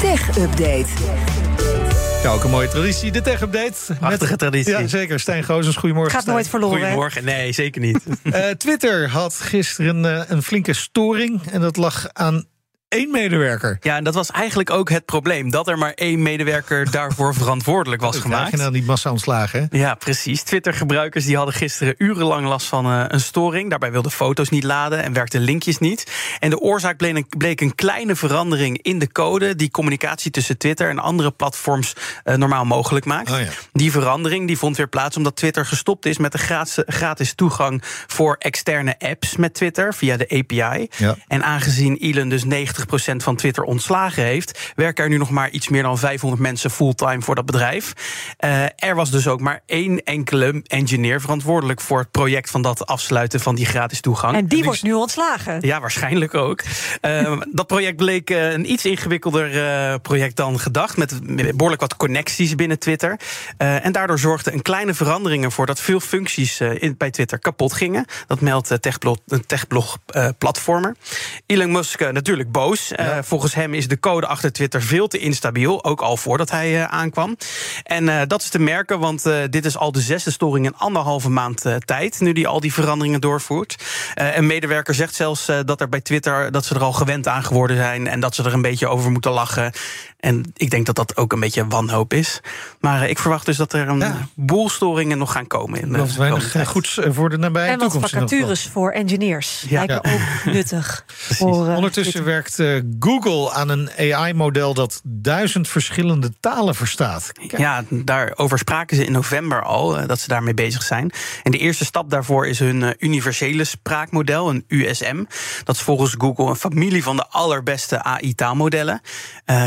Tech Update. Ja, ook een mooie traditie, de tech-update. Prachtige traditie. Ja, zeker. Stijn Gozens, goedemorgen. Gaat Stijn. nooit verloren. Goedemorgen. Nee, zeker niet. Eh, Twitter had gisteren eh, een flinke storing. En dat lag aan één medewerker. Ja, en dat was eigenlijk ook het probleem. Dat er maar één medewerker daarvoor verantwoordelijk was gemaakt. nou die massa-ontslagen? Ja, precies. Twitter-gebruikers die hadden gisteren urenlang last van eh, een storing. Daarbij wilden foto's niet laden en werkten linkjes niet. En de oorzaak bleek een, bleek een kleine verandering in de code... die communicatie tussen Twitter en andere platforms eh, normaal mogelijk maakt. Oh ja. Die verandering die vond weer plaats omdat Twitter gestopt is... met de gratis, gratis toegang voor externe apps met Twitter via de API. Ja. En aangezien Elon dus 90% van Twitter ontslagen heeft... werken er nu nog maar iets meer dan 500 mensen fulltime voor dat bedrijf. Eh, er was dus ook maar één enkele engineer verantwoordelijk... voor het project van dat afsluiten van die gratis toegang. En die wordt nu ontslagen. Ja, waarschijnlijk ook. Eh, dat project bleek eh, een iets ingewikkelder eh, project dan gedacht. Met behoorlijk wat connecties binnen Twitter. En daardoor zorgde een kleine verandering ervoor dat veel functies in, bij Twitter kapot gingen. Dat meldt Techblog, een Techblog platformer. Elon Musk natuurlijk boos. Eh, volgens hem is de code achter Twitter veel te instabiel. Ook al voordat hij eh, aankwam. En eh, dat is te merken, want eh, dit is al de zesde storing in anderhalve maand eh, tijd. Nu die al die veranderingen doorvoert. Eh, een medewerker zegt zelfs eh, dat er bij Twitter dat ze er al gewend aan geworden zijn. En dat ze er een beetje over moeten lachen. En ik denk dat dat ook een beetje wanhoop is. Maar eh, ik verwacht dus dat er een Ja. boel storingen nog gaan komen. In Dat is weinig komende eh, tijd. goeds eh, voor de nabije En wat toekomst. elk geval. vacatures voor engineers. Ja. Lijken ook nuttig. Voor, Ondertussen Twitter. Eh, Google aan een AI-model dat duizend verschillende talen verstaat. Ja, daarover spraken ze in november al, eh, dat ze daarmee bezig zijn. En de eerste stap daarvoor is hun eh, universele spraakmodel, een USM. Dat is volgens Google een familie van de allerbeste AI-taalmodellen.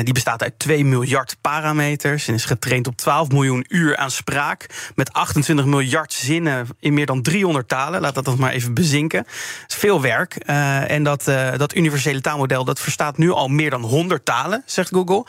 Die bestaat uit 2 miljard parameters en is getraind op 12 miljoen uur aan spraak. Met 28 miljard zinnen in meer dan 300 talen. Laat dat dan maar even bezinken. Dat is veel werk. En dat, dat universele taalmodel dat verstaat nu al meer dan 100 talen, zegt Google.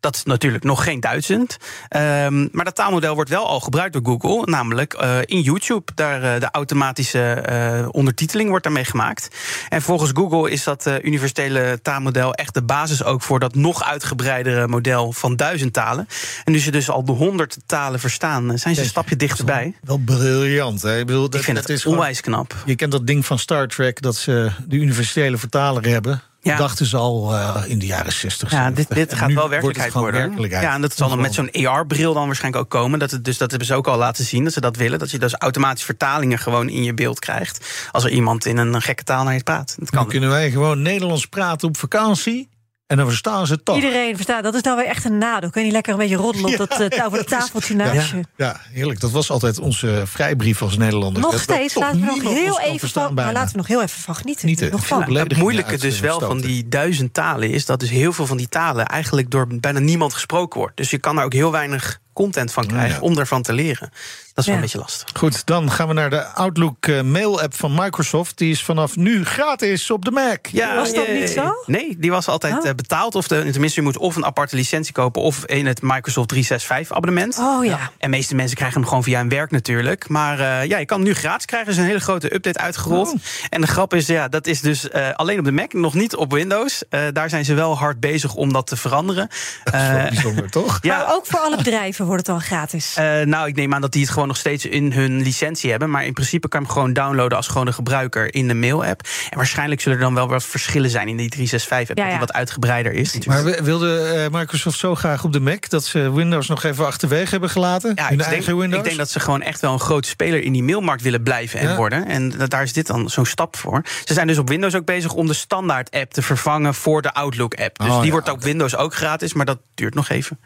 Dat is natuurlijk nog geen duizend. Ehm, maar dat taalmodel wordt wel al gebruikt door Google. Namelijk eh, in YouTube. Daar eh, de automatische eh, ondertiteling wordt daarmee gemaakt. En volgens Google is dat universele taalmodel echt de basis ook voor dat nog uitgebreidere model van duizend talen. En nu ze dus al de honderd talen verstaan, zijn ze een stapje dichterbij. Wel briljant. Hè? Ik, bedoel, dat, Ik vind dat het is gewoon- onwijs knap. Je kent dat ding van Star Trek dat ze de universele vertaler hebben. Ja. Dachten ze al eh, in de jaren 60. Ja, dit, dit gaat wel werkelijkheid worden. werkelijkheid. Ja, en dat zal dan met zo'n AR-bril dan waarschijnlijk ook komen. Dat het, dus dat hebben ze ook al laten zien, dat ze dat willen. Dat je dus automatisch vertalingen gewoon in je beeld krijgt. Als er iemand in een gekke taal naar je praat. Dat Dan kan. kunnen wij gewoon Nederlands praten op vakantie. En dan verstaan ze het toch. Iedereen verstaat, dat is nou weer echt een nadeel. Kun je niet lekker een beetje roddelen op dat, eh, over dat tafeltje naast je? Ja, heerlijk. Dat was altijd onze vrijbrief als Nederlanders. Nog steeds, laten we nog heel even van, maar laten we nog heel even van genieten. Niet, eh, nog van. Het moeilijke dus eh, wel van die duizend talen is dat dus heel veel van die talen eigenlijk door bijna niemand gesproken wordt. Dus je kan daar ook heel weinig content van krijgen ja. om ervan te leren. Dat is wel Ja. een beetje lastig. Goed, dan gaan we naar de Outlook eh, mail-app van Microsoft. Die is vanaf nu gratis op de Mac. Was dat eh, niet zo? Nee, die was altijd Oh. eh, betaald. Of de, tenminste, je moet of een aparte licentie kopen... of in het Microsoft 365 abonnement. Oh ja. En de meeste mensen krijgen hem gewoon via hun werk natuurlijk. Maar eh, ja, je kan hem nu gratis krijgen. Er is een hele grote update uitgerold. Oh. En de grap is, ja, dat is dus eh, alleen op de Mac, nog niet op Windows. Eh, daar zijn ze wel hard bezig om dat te veranderen. Dat is wel Eh, bijzonder, toch? ja, Maar ook voor alle bedrijven wordt het dan gratis. eh, nou, ik neem aan dat die het gewoon nog steeds in hun licentie hebben. Maar in principe kan je hem gewoon downloaden als gewone gebruiker in de mail-app. En waarschijnlijk zullen er dan wel wat verschillen zijn in die 365-app. Ja, Dat die wat uitgebreider is. Maar we- wilde eh, Microsoft zo graag op de Mac... dat ze Windows nog even achterwege hebben gelaten? Ja, ik denk, eigen Windows? ik denk dat ze gewoon echt wel een grote speler in die mailmarkt willen blijven en Ja. worden. En da- daar is dit dan zo'n stap voor. Ze zijn dus op Windows ook bezig om de standaard-app te vervangen voor de Outlook-app. Dus Oh, die ja, wordt op oké. Windows ook gratis, maar dat duurt nog even.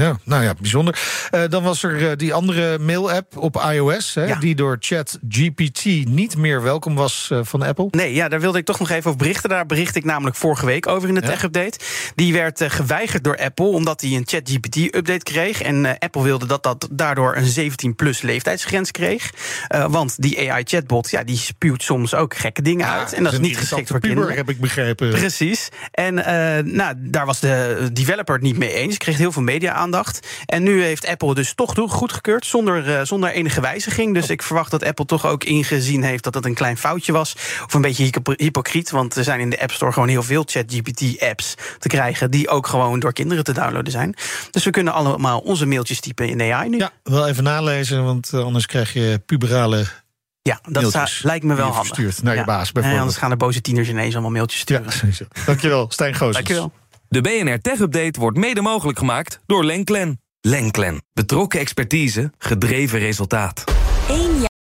Ja, nou ja, bijzonder. Eh, dan was er eh, die andere mail-app op iOS... Hè, Ja. die door ChatGPT niet meer welkom was eh, van Apple. Nee, ja, daar wilde ik toch nog even over berichten. Daar bericht ik namelijk vorige week over in de Ja. tech-update. Die werd geweigerd door Apple omdat hij een ChatGPT-update kreeg. En Apple wilde dat dat daardoor een 17-plus leeftijdsgrens kreeg. Want die AI-chatbot, ja, die spuwt soms ook gekke dingen uit. En dat is niet geschikt voor puber, kinderen. heb ik begrepen. Precies. En nou, daar was de developer het niet mee eens. Kreeg heel veel media aandacht. En nu heeft Apple dus toch goedgekeurd zonder, uh, zonder enige wijziging. Dus ik verwacht dat Apple toch ook ingezien heeft dat dat een klein foutje was. Of een beetje hypocriet, want er zijn in de App Store gewoon heel veel ChatGPT-apps te krijgen... die ook gewoon door kinderen te downloaden zijn. Dus we kunnen allemaal onze mailtjes typen in AI nu. Ja, wel even nalezen, want eh, anders krijg je puberale ja, dat lijkt me wel handig. Stuurt naar je baas bijvoorbeeld. En anders gaan de boze tieners ineens allemaal mailtjes sturen. Ja, Dankjewel, Stijn Goos. Dankjewel. De BNR Tech Update wordt mede mogelijk gemaakt door Lenklen. Lenklen. Betrokken expertise, gedreven resultaat. Eén jaar.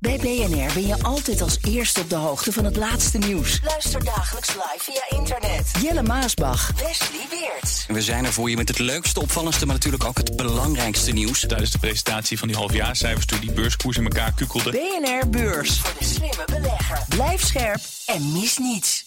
Bij BNR ben je altijd als eerste op de hoogte van het laatste nieuws. Luister dagelijks live via internet. Jelle Maasbach. Wesley Weert. We zijn er voor je met het leukste, opvallendste, maar natuurlijk ook het belangrijkste nieuws. Tijdens de presentatie van die halfjaarcijfers toen die beurskoers in elkaar kukkelde. BNR Beurs. Voor de slimme belegger. Blijf scherp en mis niets.